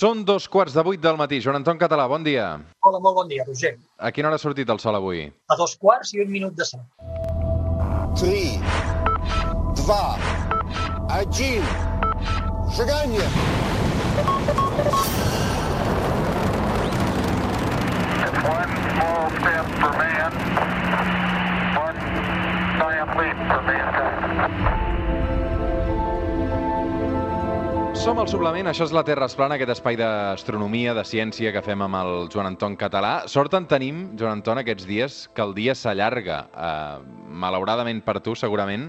Són dos quarts de vuit del matí. Joan Anton Català, bon dia. Hola, molt bon dia, Roger. A quina hora ha sortit el sol avui? A dos quarts i un minut de set. 3, 2, 1. Шагание! It's one small step for man, one giant leap for mankind. Som al Suplement, això és la Terra es plana, aquest espai d'astronomia, de ciència que fem amb el Joan Anton Català. Sort en tenim, Joan Anton, aquests dies, que el dia s'allarga. Uh, malauradament per tu, segurament,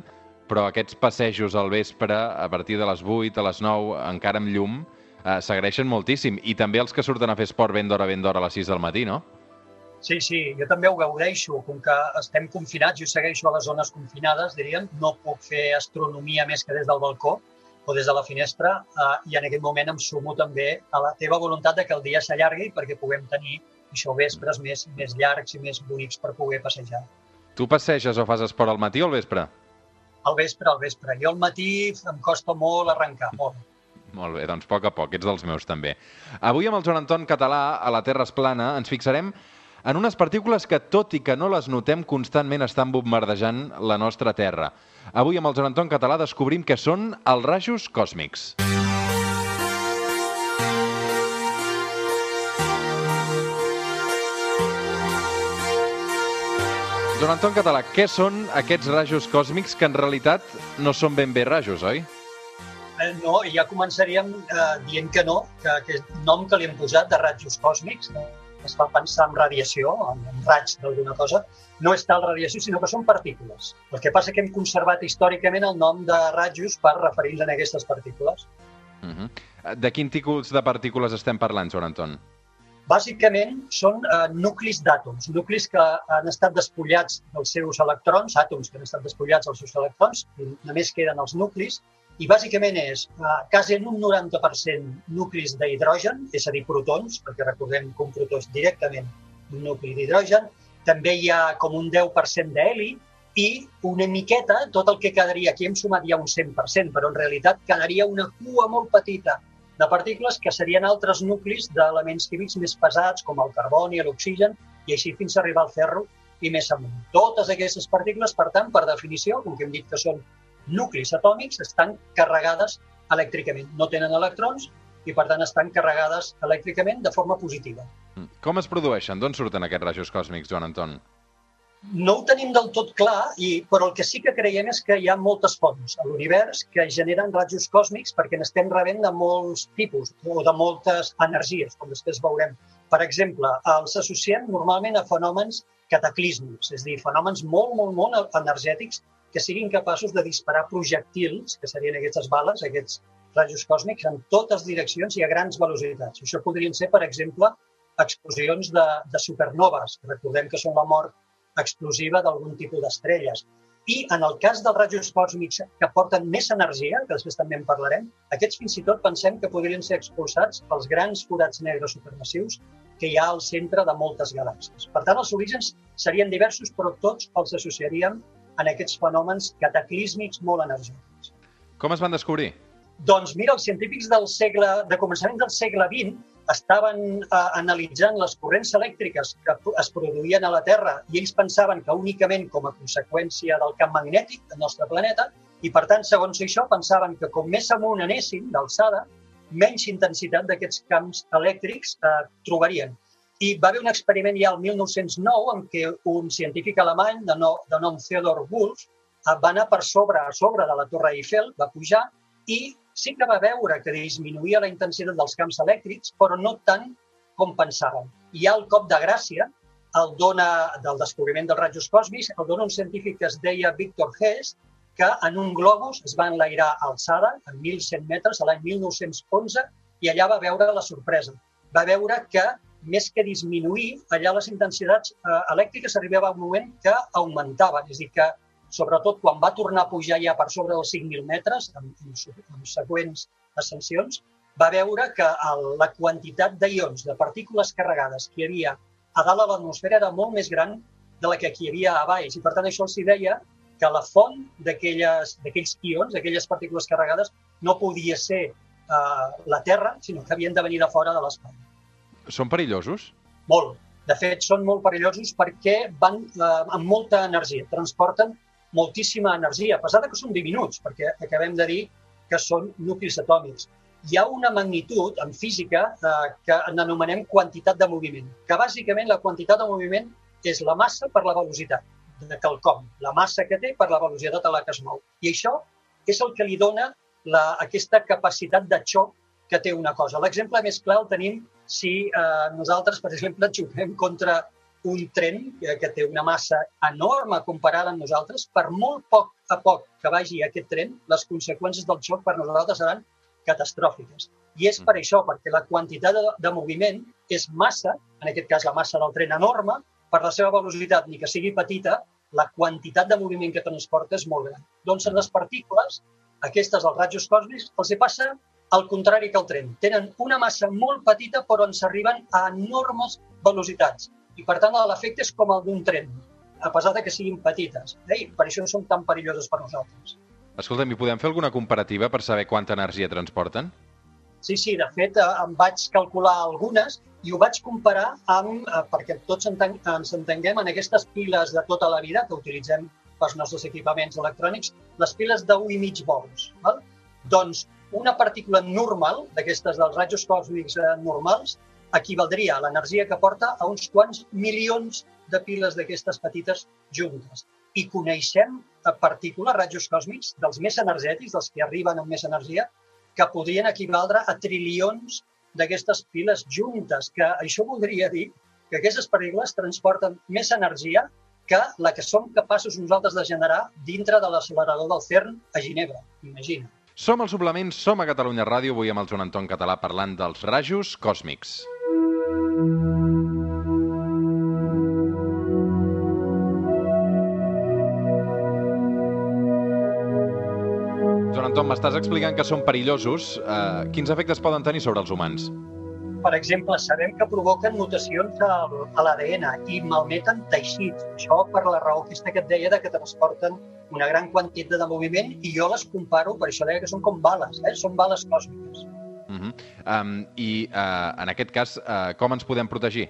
però aquests passejos al vespre, a partir de les 8, a les 9, encara amb llum, uh, s'agraeixen moltíssim. I també els que surten a fer esport ben d'hora, ben d'hora a les 6 del matí, no? Sí, sí, jo també ho gaudeixo. Com que estem confinats, jo segueixo a les zones confinades, diríem, no puc fer astronomia més que des del balcó o des de la finestra eh, i en aquest moment em sumo també a la teva voluntat de que el dia s'allargui perquè puguem tenir això vespres més, més llargs i més bonics per poder passejar. Tu passeges o fas esport al matí o al vespre? Al vespre, al vespre. Jo al matí em costa molt arrencar, molt. Molt bé, doncs a poc a poc, ets dels meus també. Avui amb el Joan Anton Català, a la Terra es plana, ens fixarem en unes partícules que, tot i que no les notem, constantment estan bombardejant la nostra Terra. Avui amb el Joan Anton Català descobrim que són els rajos còsmics. Joan Anton Català, què són aquests rajos còsmics que en realitat no són ben bé rajos, oi? Eh, no, ja començaríem eh, dient que no, que aquest nom que li hem posat de rajos còsmics? Es fa pensar en radiació, en, en raig d'alguna cosa, no és tal radiació, sinó que són partícules. El que passa que hem conservat històricament el nom de rajos per referir-nos a aquestes partícules. Uh -huh. De quin tipus de partícules estem parlant, Joan Anton? Bàsicament són eh, nuclis d'àtoms, nuclis que han estat despullats dels seus electrons, àtoms que han estat despullats dels seus electrons, i només queden els nuclis, i bàsicament és eh, quasi en un 90% nuclis d'hidrogen, és a dir, protons, perquè recordem que un protó és directament un nucli d'hidrogen, també hi ha com un 10% d'heli i una miqueta, tot el que quedaria, aquí hem sumat ja un 100%, però en realitat quedaria una cua molt petita de partícules que serien altres nuclis d'elements químics més pesats, com el carboni, l'oxigen, i així fins a arribar al ferro i més amunt. Totes aquestes partícules, per tant, per definició, com que hem dit que són nuclis atòmics, estan carregades elèctricament. No tenen electrons i, per tant, estan carregades elèctricament de forma positiva. Com es produeixen? D'on surten aquests rajos còsmics, Joan Anton? No ho tenim del tot clar, i, però el que sí que creiem és que hi ha moltes fonts a l'univers que generen rajos còsmics perquè n'estem rebent de molts tipus o de moltes energies, com després veurem. Per exemple, els associem normalment a fenòmens cataclísmics, és a dir, fenòmens molt, molt, molt energètics que siguin capaços de disparar projectils, que serien aquestes bales, aquests rajos còsmics, en totes direccions i a grans velocitats. Això podrien ser, per exemple, explosions de, de supernoves, recordem que són la mort explosiva d'algun tipus d'estrelles. I en el cas dels rajos còsmics que porten més energia, que després també en parlarem, aquests fins i tot pensem que podrien ser expulsats pels grans forats negres supermassius que hi ha al centre de moltes galàxies. Per tant, els orígens serien diversos, però tots els associaríem en aquests fenòmens cataclísmics molt energètics. Com es van descobrir? Doncs mira, els científics del segle, de començament del segle XX estaven eh, analitzant les corrents elèctriques que es produïen a la Terra i ells pensaven que únicament com a conseqüència del camp magnètic del nostre planeta i, per tant, segons això, pensaven que com més amunt anessin d'alçada, menys intensitat d'aquests camps elèctrics eh, trobarien. I va haver un experiment ja el 1909 en què un científic alemany de, no, de nom Theodor Wolff eh, va anar per sobre, a sobre de la Torre Eiffel, va pujar i sí que va veure que disminuïa la intensitat dels camps elèctrics, però no tant com pensàvem. I ja el cop de gràcia el dona del descobriment dels rajos còsmics, el dona un científic que es deia Victor Hess, que en un globus es va enlairar a alçada, a 1.100 metres, l'any 1911, i allà va veure la sorpresa. Va veure que, més que disminuir, allà les intensitats eh, elèctriques arribava a un moment que augmentaven, és a dir, que sobretot quan va tornar a pujar ja per sobre dels 5.000 metres, amb, amb, amb següents ascensions, va veure que el, la quantitat d'ions, de partícules carregades que hi havia a dalt de l'atmosfera era molt més gran de la que hi havia a baix. I per tant això els deia que la font d'aquells ions, d'aquelles partícules carregades, no podia ser eh, la Terra, sinó que havien de venir de fora de l'espai. Són perillosos? Molt. De fet, són molt perillosos perquè van eh, amb molta energia, transporten moltíssima energia, a pesar que són diminuts, perquè acabem de dir que són nuclis atòmics. Hi ha una magnitud en física eh, que n'anomenem quantitat de moviment, que bàsicament la quantitat de moviment és la massa per la velocitat de quelcom, la massa que té per la velocitat a la que es mou. I això és el que li dona la, aquesta capacitat de xoc que té una cosa. L'exemple més clar el tenim si eh, nosaltres, per exemple, xoquem contra un tren que, que té una massa enorme comparada amb nosaltres, per molt poc a poc que vagi aquest tren, les conseqüències del xoc per nosaltres seran catastròfiques. I és per això, perquè la quantitat de, de moviment és massa, en aquest cas la massa del tren enorme, per la seva velocitat, ni que sigui petita, la quantitat de moviment que transporta és molt gran. Doncs en les partícules, aquestes dels rajos còsmics, els hi passa al contrari que el tren. Tenen una massa molt petita però ens arriben a enormes velocitats. I per tant l'efecte és com el d'un tren, a pesar de que siguin petites. Eh? per això són tan perilloses per nosaltres. Escolta'm, i podem fer alguna comparativa per saber quanta energia transporten? Sí, sí, de fet eh, em vaig calcular algunes i ho vaig comparar amb, eh, perquè tots ens entenguem, en aquestes piles de tota la vida que utilitzem pels nostres equipaments electrònics, les piles de 1,5 volts. Val? Doncs una partícula normal, d'aquestes dels rajos còsmics eh, normals, equivaldria a l'energia que porta a uns quants milions de piles d'aquestes petites juntes. I coneixem eh, partícules, rajos còsmics, dels més energètics, dels que arriben amb més energia, que podrien equivaldre a trilions d'aquestes piles juntes, que això voldria dir que aquestes partícules transporten més energia que la que som capaços nosaltres de generar dintre de l'accelerador del CERN a Ginebra, imagina. Som al suplement, som a Catalunya Ràdio, avui amb el Joan Anton Català parlant dels rajos còsmics. Joan Anton, m'estàs explicant que són perillosos. Uh, quins efectes poden tenir sobre els humans? Per exemple, sabem que provoquen mutacions a l'ADN i malmeten teixits. Això per la raó aquesta que et deia de que transporten una gran quantitat de moviment i jo les comparo, per això deia que són com bales, eh? són bales còsmiques. Uh -huh. um, I uh, en aquest cas, uh, com ens podem protegir?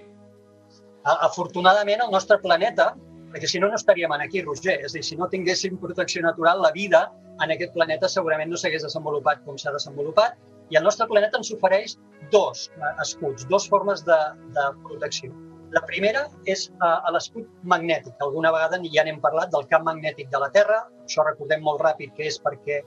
Afortunadament, el nostre planeta, perquè si no, no estaríem aquí, Roger. És a dir, si no tinguéssim protecció natural, la vida en aquest planeta segurament no s'hagués desenvolupat com s'ha desenvolupat i el nostre planeta ens ofereix dos eh, escuts, dues formes de, de protecció. La primera és eh, l'escut magnètic. Alguna vegada ja n'hem parlat del camp magnètic de la Terra. Això recordem molt ràpid que és perquè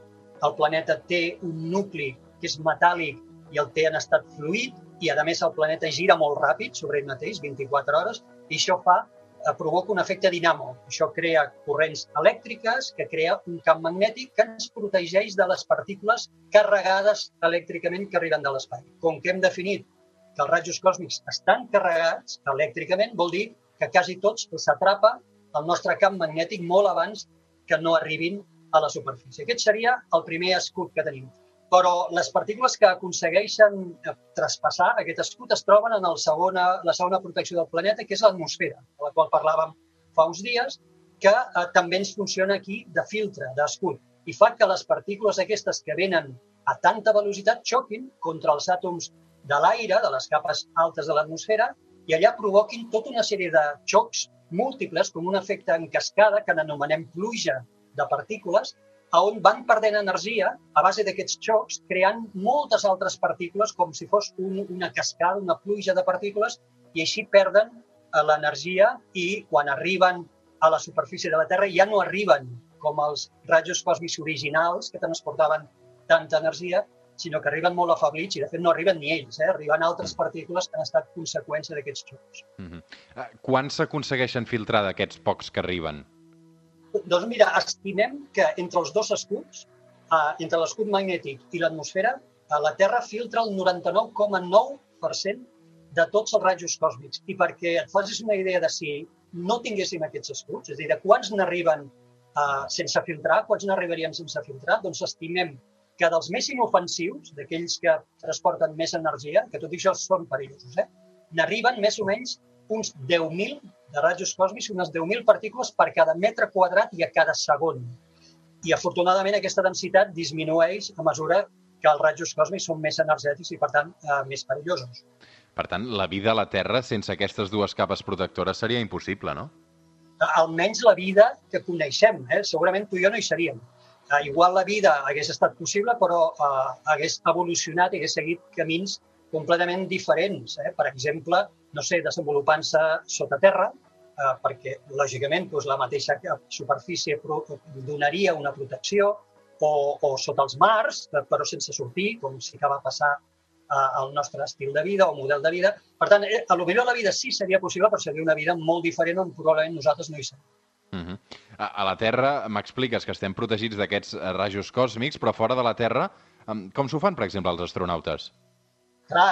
el planeta té un nucli que és metàl·lic i el té en estat fluid i, a més, el planeta gira molt ràpid sobre ell mateix, 24 hores, i això fa Eh, provoca un efecte dinamo. Això crea corrents elèctriques, que crea un camp magnètic que ens protegeix de les partícules carregades elèctricament que arriben de l'espai. Com que hem definit que els rajos còsmics estan carregats elèctricament, vol dir que quasi tots s'atrapa el nostre camp magnètic molt abans que no arribin a la superfície. Aquest seria el primer escut que tenim. Però les partícules que aconsegueixen eh, traspassar aquest escut es troben en el segona, la segona protecció del planeta, que és l'atmosfera, de la qual parlàvem fa uns dies, que eh, també ens funciona aquí de filtre, d'escut, i fa que les partícules aquestes que venen a tanta velocitat xoquin contra els àtoms de l'aire, de les capes altes de l'atmosfera, i allà provoquin tota una sèrie de xocs múltiples, com un efecte en cascada que n'anomenem pluja de partícules, a on van perdent energia a base d'aquests xocs, creant moltes altres partícules, com si fos un, una cascada, una pluja de partícules, i així perden eh, l'energia i quan arriben a la superfície de la Terra ja no arriben com els rajos còsmics originals que transportaven tanta energia, sinó que arriben molt afablits i, de fet, no arriben ni ells, eh? arriben altres partícules que han estat conseqüència d'aquests xocs. Uh -huh. Quan s'aconsegueixen filtrar d'aquests pocs que arriben? Doncs mira, estimem que entre els dos escuts, eh, entre l'escut magnètic i l'atmosfera, eh, la Terra filtra el 99,9% de tots els rajos còsmics. I perquè et facis una idea de si no tinguéssim aquests escuts, és a dir, de quants n'arriben eh, sense filtrar, quants n'arribarien sense filtrar, doncs estimem que dels més inofensius, d'aquells que transporten més energia, que tot això són perillosos, eh, n'arriben més o menys uns 10.000 de rajos còsmics, unes 10.000 partícules per cada metre quadrat i a cada segon. I afortunadament aquesta densitat disminueix a mesura que els rajos còsmics són més energètics i, per tant, eh, més perillosos. Per tant, la vida a la Terra sense aquestes dues capes protectores seria impossible, no? Almenys la vida que coneixem. Eh? Segurament tu i jo no hi seríem. Eh, igual la vida hagués estat possible, però eh, hagués evolucionat i hagués seguit camins completament diferents. Eh? Per exemple, no sé, desenvolupant-se sota terra, eh, perquè, lògicament, doncs, la mateixa superfície donaria una protecció, o, o sota els mars, eh, però sense sortir, com sí que va passar eh, al nostre estil de vida o model de vida. Per tant, eh, a lo millor la vida sí seria possible, però seria una vida molt diferent on probablement nosaltres no hi som. Uh -huh. A, la Terra m'expliques que estem protegits d'aquests rajos còsmics, però fora de la Terra, com s'ho fan, per exemple, els astronautes? Clar,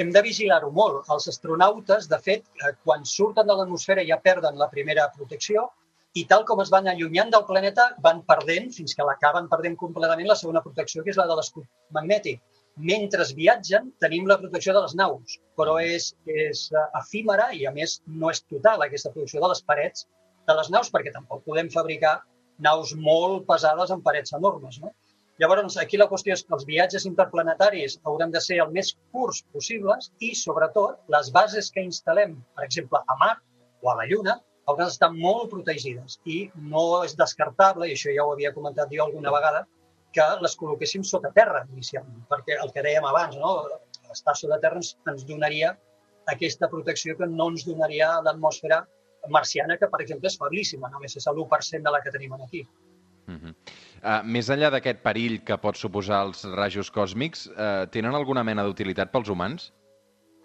hem de vigilar-ho molt. Els astronautes, de fet, quan surten de l'atmosfera ja perden la primera protecció i tal com es van allunyant del planeta van perdent, fins que l'acaben perdent completament, la segona protecció, que és la de l'escut magnètic mentre viatgen tenim la protecció de les naus, però és, és eh, efímera i, a més, no és total aquesta protecció de les parets de les naus, perquè tampoc podem fabricar naus molt pesades amb parets enormes. No? Llavors, aquí la qüestió és que els viatges interplanetaris hauran de ser el més curts possibles i, sobretot, les bases que instal·lem, per exemple, a Mar o a la Lluna, hauran d'estar molt protegides i no és descartable, i això ja ho havia comentat jo alguna vegada, que les col·loquéssim sota terra inicialment, perquè el que dèiem abans, no? estar sota terra ens, ens donaria aquesta protecció que no ens donaria l'atmosfera marciana, que, per exemple, és feblíssima, només és l'1% de la que tenim aquí. Uh -huh. uh, més enllà d'aquest perill que pot suposar els rajos còsmics, uh, tenen alguna mena d'utilitat pels humans?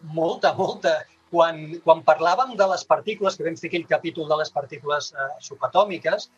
Molta, molta. Quan, quan parlàvem de les partícules, que vam fer aquell capítol de les partícules uh, subatòmiques,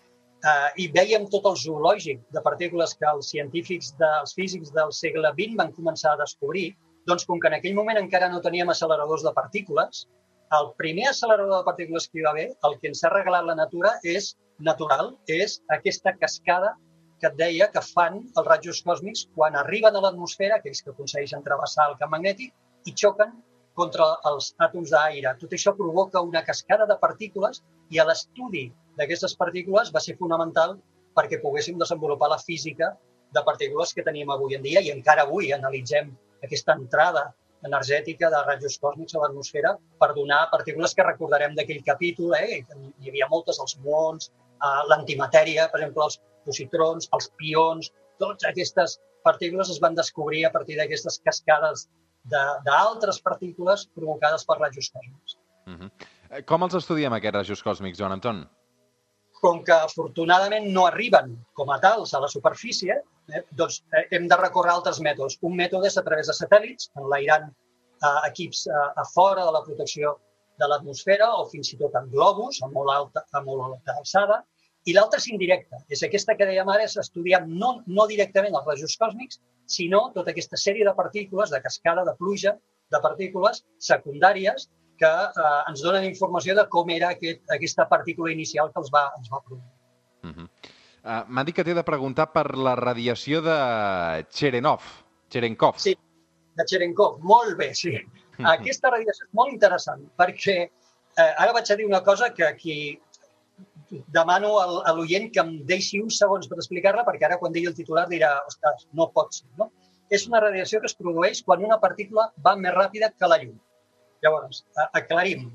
eh, i veiem tot el zoològic de partícules que els científics, dels físics del segle XX van començar a descobrir, doncs com que en aquell moment encara no teníem acceleradors de partícules, el primer accelerador de partícules que hi va haver, el que ens ha regalat la natura és natural, és aquesta cascada que et deia que fan els rajos còsmics quan arriben a l'atmosfera, aquells que aconsegueixen travessar el camp magnètic, i xoquen contra els àtoms d'aire. Tot això provoca una cascada de partícules i a l'estudi d'aquestes partícules va ser fonamental perquè poguéssim desenvolupar la física de partícules que tenim avui en dia i encara avui analitzem aquesta entrada energètica de rajos còsmics a l'atmosfera per donar partícules que recordarem d'aquell capítol. Eh? Hi havia moltes, els muons, eh, l'antimatèria, per exemple, els positrons, els pions, totes aquestes partícules es van descobrir a partir d'aquestes cascades d'altres partícules provocades per rajos còsmics. Uh -huh. Com els estudiem, aquests rajos còsmics, Joan Anton? Com que afortunadament no arriben com a tals a la superfície, eh, doncs eh, hem de recórrer altres mètodes. Un mètode és a través de satèl·lits, enlairant eh, equips eh, a fora de la protecció de l'atmosfera o fins i tot en globus a molt alta, a molt alta alçada. I l'altra és indirecta. És aquesta que dèiem ara, és estudiar no, no directament els rajos còsmics, sinó tota aquesta sèrie de partícules, de cascada, de pluja, de partícules secundàries que eh, ens donen informació de com era aquest, aquesta partícula inicial que els va, ens va produir. Uh -huh. uh, M'ha dit que t'he de preguntar per la radiació de Cherenkov. Cherenkov. Sí, de Cherenkov. Molt bé, sí. Uh -huh. Aquesta radiació és molt interessant perquè eh, ara vaig a dir una cosa que aquí demano al, a l'oient que em deixi uns segons per explicar-la perquè ara quan digui el titular dirà, ostres, no pot ser, no? És una radiació que es produeix quan una partícula va més ràpida que la llum. Llavors, aclarim.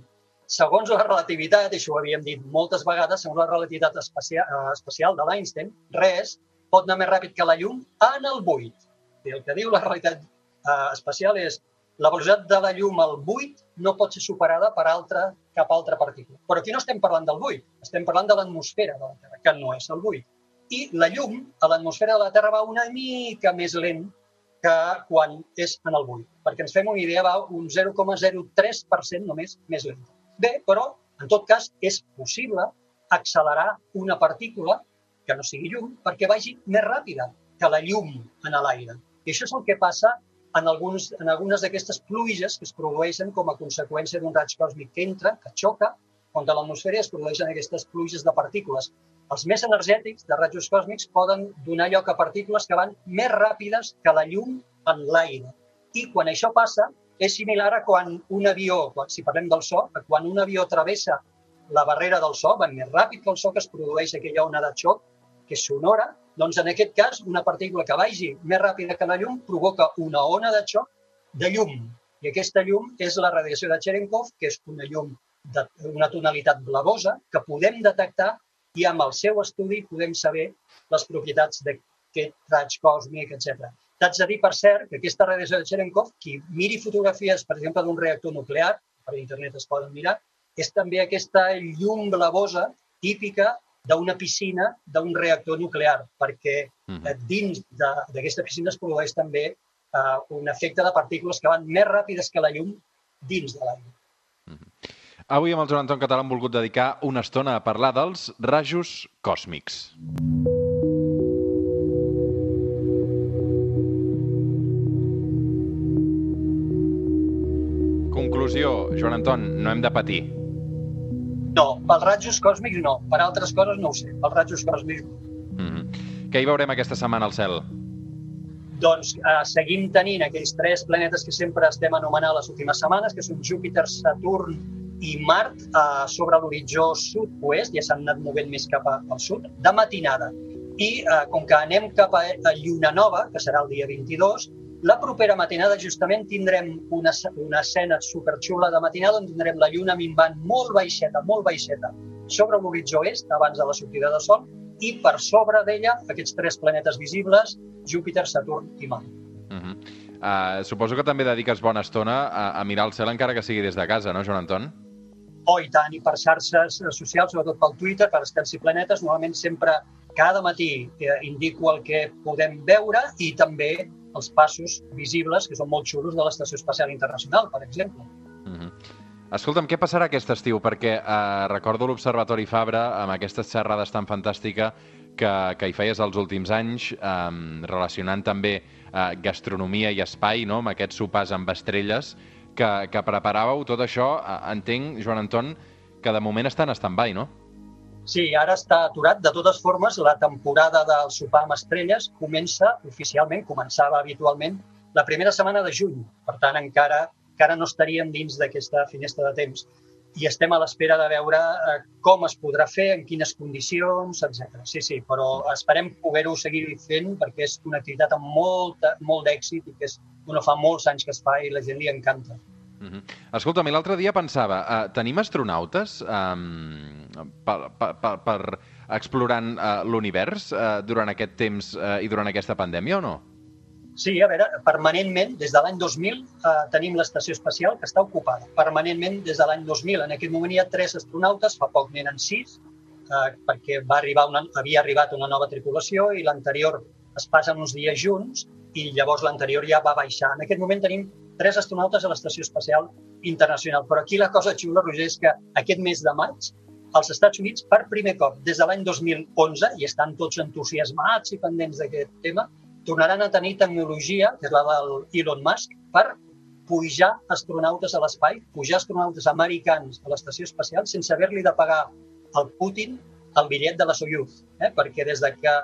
Segons la relativitat, i això ho havíem dit moltes vegades, segons la relativitat especial, eh, de l'Einstein, res pot anar més ràpid que la llum en el buit. El que diu la realitat eh, especial és la velocitat de la llum al buit no pot ser superada per altra, cap altra partícula. Però aquí no estem parlant del buit, estem parlant de l'atmosfera de la Terra, que no és el buit. I la llum a l'atmosfera de la Terra va una mica més lent que quan és en el buit. Perquè ens fem una idea, va un 0,03% només més lent. Bé, però, en tot cas, és possible accelerar una partícula que no sigui llum perquè vagi més ràpida que la llum en l'aire. I això és el que passa en, alguns, en algunes d'aquestes pluges que es produeixen com a conseqüència d'un raig còsmic que entra, que xoca, contra l'atmosfera es produeixen aquestes pluges de partícules. Els més energètics de rajos còsmics poden donar lloc a partícules que van més ràpides que la llum en l'aire. I quan això passa, és similar a quan un avió, si parlem del so, a quan un avió travessa la barrera del so, va més ràpid que el so que es produeix aquella ona de xoc que és sonora, doncs en aquest cas una partícula que vagi més ràpida que la llum provoca una ona de xoc de llum. I aquesta llum és la radiació de Cherenkov, que és una llum d'una tonalitat blavosa que podem detectar i amb el seu estudi podem saber les propietats d'aquest raig còsmic, etc. T'haig de dir, per cert, que aquesta radiació de Cherenkov, qui miri fotografies, per exemple, d'un reactor nuclear, per internet es poden mirar, és també aquesta llum blavosa típica d'una piscina d'un reactor nuclear, perquè eh, dins d'aquesta piscina es produeix també eh, un efecte de partícules que van més ràpides que la llum dins de l'aigua. Avui amb el Joan Anton Català hem volgut dedicar una estona a parlar dels rajos còsmics. Conclusió, Joan Anton, no hem de patir. No, pels ratjos còsmics no, per altres coses no ho sé, pels ratjos còsmics no. Mm -hmm. Què hi veurem aquesta setmana al cel? Doncs eh, seguim tenint aquells tres planetes que sempre estem anomenant les últimes setmanes, que són Júpiter, Saturn i Mart, eh, sobre l'horitzó sud-oest, ja s'han anat movent més cap al sud, de matinada. I eh, com que anem cap a, Lluna Nova, que serà el dia 22, la propera matinada justament tindrem una, una escena superxula de matinada on tindrem la Lluna minvant molt baixeta, molt baixeta, sobre l'horitzó est, abans de la sortida de Sol, i per sobre d'ella aquests tres planetes visibles, Júpiter, Saturn i Mart. Mm -hmm. uh, suposo que també dediques bona estona a, a mirar el cel encara que sigui des de casa, no, Joan Anton? Oh, i tant, i per xarxes socials, sobretot pel Twitter, per Estels i Planetes, normalment sempre cada matí eh, indico el que podem veure i també els passos visibles, que són molt xulos, de l'Estació Espacial Internacional, per exemple. Mm -hmm. Escolta'm, què passarà aquest estiu? Perquè eh, recordo l'Observatori Fabra amb aquestes xerrades tan fantàstica que, que hi feies els últims anys, eh, relacionant també eh, gastronomia i espai, no?, amb aquests sopars amb estrelles, que, que preparàveu tot això, entenc, Joan Anton, que de moment està en stand-by, no? Sí, ara està aturat. De totes formes, la temporada del sopar amb estrelles comença oficialment, començava habitualment, la primera setmana de juny. Per tant, encara, encara no estaríem dins d'aquesta finestra de temps. I estem a l'espera de veure eh, com es podrà fer, en quines condicions, etc. Sí, sí, però esperem poder-ho seguir fent perquè és una activitat amb molt, molt d'èxit i que és, bueno, fa molts anys que es fa i la gent li encanta. Mm -hmm. Escolta'm, l'altre dia pensava, uh, tenim astronautes um, per, per, per, per explorant uh, l'univers uh, durant aquest temps uh, i durant aquesta pandèmia o no? Sí, a veure, permanentment, des de l'any 2000, eh, tenim l'estació espacial que està ocupada. Permanentment, des de l'any 2000. En aquest moment hi ha tres astronautes, fa poc n'eren sis, eh, perquè va arribar una, havia arribat una nova tripulació i l'anterior es passen uns dies junts i llavors l'anterior ja va baixar. En aquest moment tenim tres astronautes a l'Estació Espacial Internacional. Però aquí la cosa xula, Roger, és que aquest mes de maig als Estats Units, per primer cop, des de l'any 2011, i estan tots entusiasmats i pendents d'aquest tema, tornaran a tenir tecnologia, que és la del Elon Musk, per pujar astronautes a l'espai, pujar astronautes americans a l'estació espacial sense haver-li de pagar al Putin el bitllet de la Soyuz, eh? perquè des de que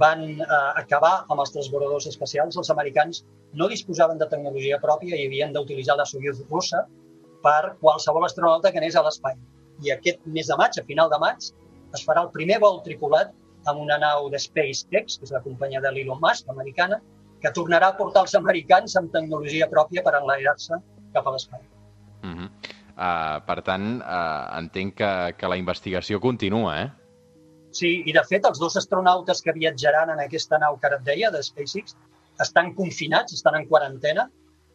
van eh, acabar amb els transbordadors espacials, els americans no disposaven de tecnologia pròpia i havien d'utilitzar la Soyuz russa per qualsevol astronauta que anés a l'espai. I aquest mes de maig, a final de maig, es farà el primer vol tripulat amb una nau de SpaceX, que és la companyia de l'Elon Musk, americana, que tornarà a portar els americans amb tecnologia pròpia per enlairar-se cap a l'espai. Uh -huh. uh, per tant, uh, entenc que, que la investigació continua, eh? Sí, i de fet els dos astronautes que viatjaran en aquesta nau que ara et deia, de SpaceX, estan confinats, estan en quarantena,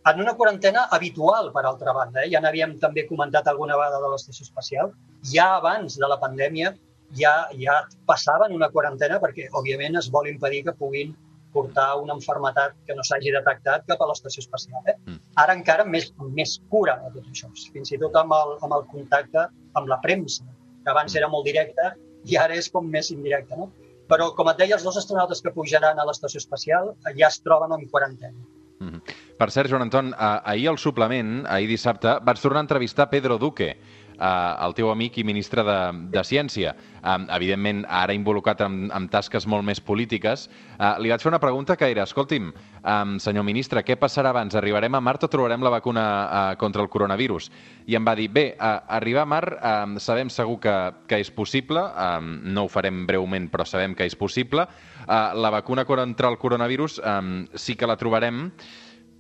en una quarantena habitual, per altra banda. Eh? Ja n'havíem també comentat alguna vegada de l'estació espacial. Ja abans de la pandèmia ja, ja passaven una quarantena perquè, òbviament, es vol impedir que puguin portar una enfermetat que no s'hagi detectat cap a l'estació espacial. Eh? Mm. Ara encara més, més cura de tot això, fins i tot amb el, amb el contacte amb la premsa, que abans era molt directe i ara és com més indirecte. No? Però, com et deia, els dos astronautes que pujaran a l'estació espacial ja es troben en quarantena. Mm. Per cert, Joan Anton, ah, ahir al suplement, ahir dissabte, vaig tornar a entrevistar Pedro Duque, eh, el teu amic i ministre de, de Ciència. Eh, evidentment, ara involucrat en, en tasques molt més polítiques. Eh, li vaig fer una pregunta que era, escolti'm, eh, senyor ministre, què passarà abans? Arribarem a Mart o trobarem la vacuna eh, contra el coronavirus? I em va dir, bé, eh, arribar a Mart eh, sabem segur que, que és possible, eh, no ho farem breument, però sabem que és possible. Eh, la vacuna contra el coronavirus eh, sí que la trobarem,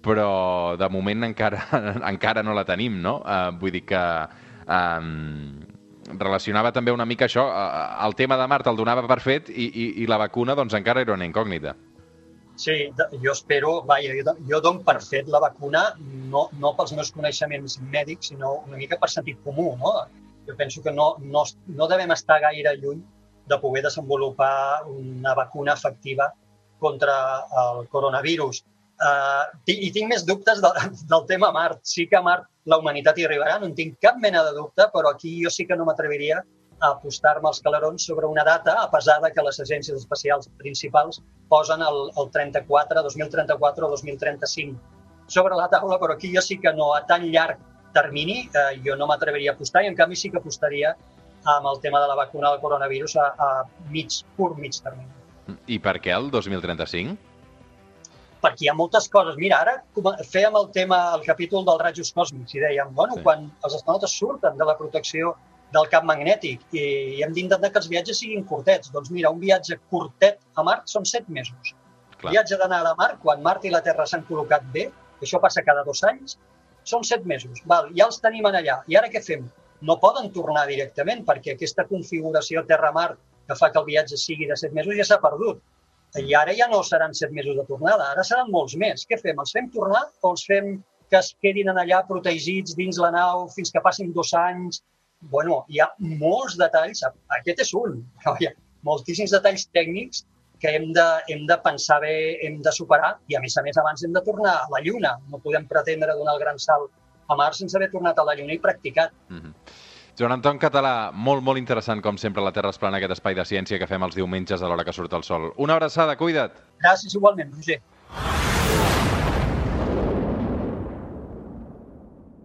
però de moment encara, encara no la tenim, no? Uh, vull dir que um, relacionava també una mica això, el tema de Mart el donava per fet i, i, i la vacuna doncs encara era una incògnita. Sí, jo espero, vaja, jo, jo dono per fet la vacuna no, no pels meus coneixements mèdics, sinó una mica per sentit comú, no? Jo penso que no, no, no devem estar gaire lluny de poder desenvolupar una vacuna efectiva contra el coronavirus. Uh, I tinc més dubtes de, del tema Mart. Sí que a Mart la humanitat hi arribarà, no en tinc cap mena de dubte, però aquí jo sí que no m'atreviria a apostar-me els calarons sobre una data, a pesar de que les agències espacials principals posen el, el 34, 2034 o 2035 sobre la taula, però aquí jo sí que no, a tan llarg termini, eh, jo no m'atreviria a apostar i en canvi sí que apostaria amb el tema de la vacuna del coronavirus a, a mig, curt mig termini. I per què el 2035? Perquè hi ha moltes coses. Mira, ara fèiem el tema, el capítol dels rajos còsmics i dèiem, bueno, sí. quan els astronautes surten de la protecció del camp magnètic i, i hem d'intentar que els viatges siguin curtets. Doncs mira, un viatge curtet a Mart són set mesos. Clar. Viatge d'anar a Mart, quan Mart i la Terra s'han col·locat bé, això passa cada dos anys, són set mesos. Val, ja els tenim en allà. I ara què fem? No poden tornar directament perquè aquesta configuració Terra-Mart que fa que el viatge sigui de set mesos ja s'ha perdut. I ara ja no seran set mesos de tornada, ara seran molts més. Què fem? Els fem tornar o els fem que es quedin en allà protegits dins la nau fins que passin dos anys? bueno, hi ha molts detalls, aquest és un, però hi ha moltíssims detalls tècnics que hem de, hem de pensar bé, hem de superar i, a més a més, abans hem de tornar a la Lluna. No podem pretendre donar el gran salt a Mars sense haver tornat a la Lluna i practicat. Mm -hmm. Joan Anton Català, molt, molt interessant, com sempre, la Terra es plana, aquest espai de ciència que fem els diumenges a l'hora que surt el sol. Una abraçada, cuida't! Gràcies, igualment, Roger.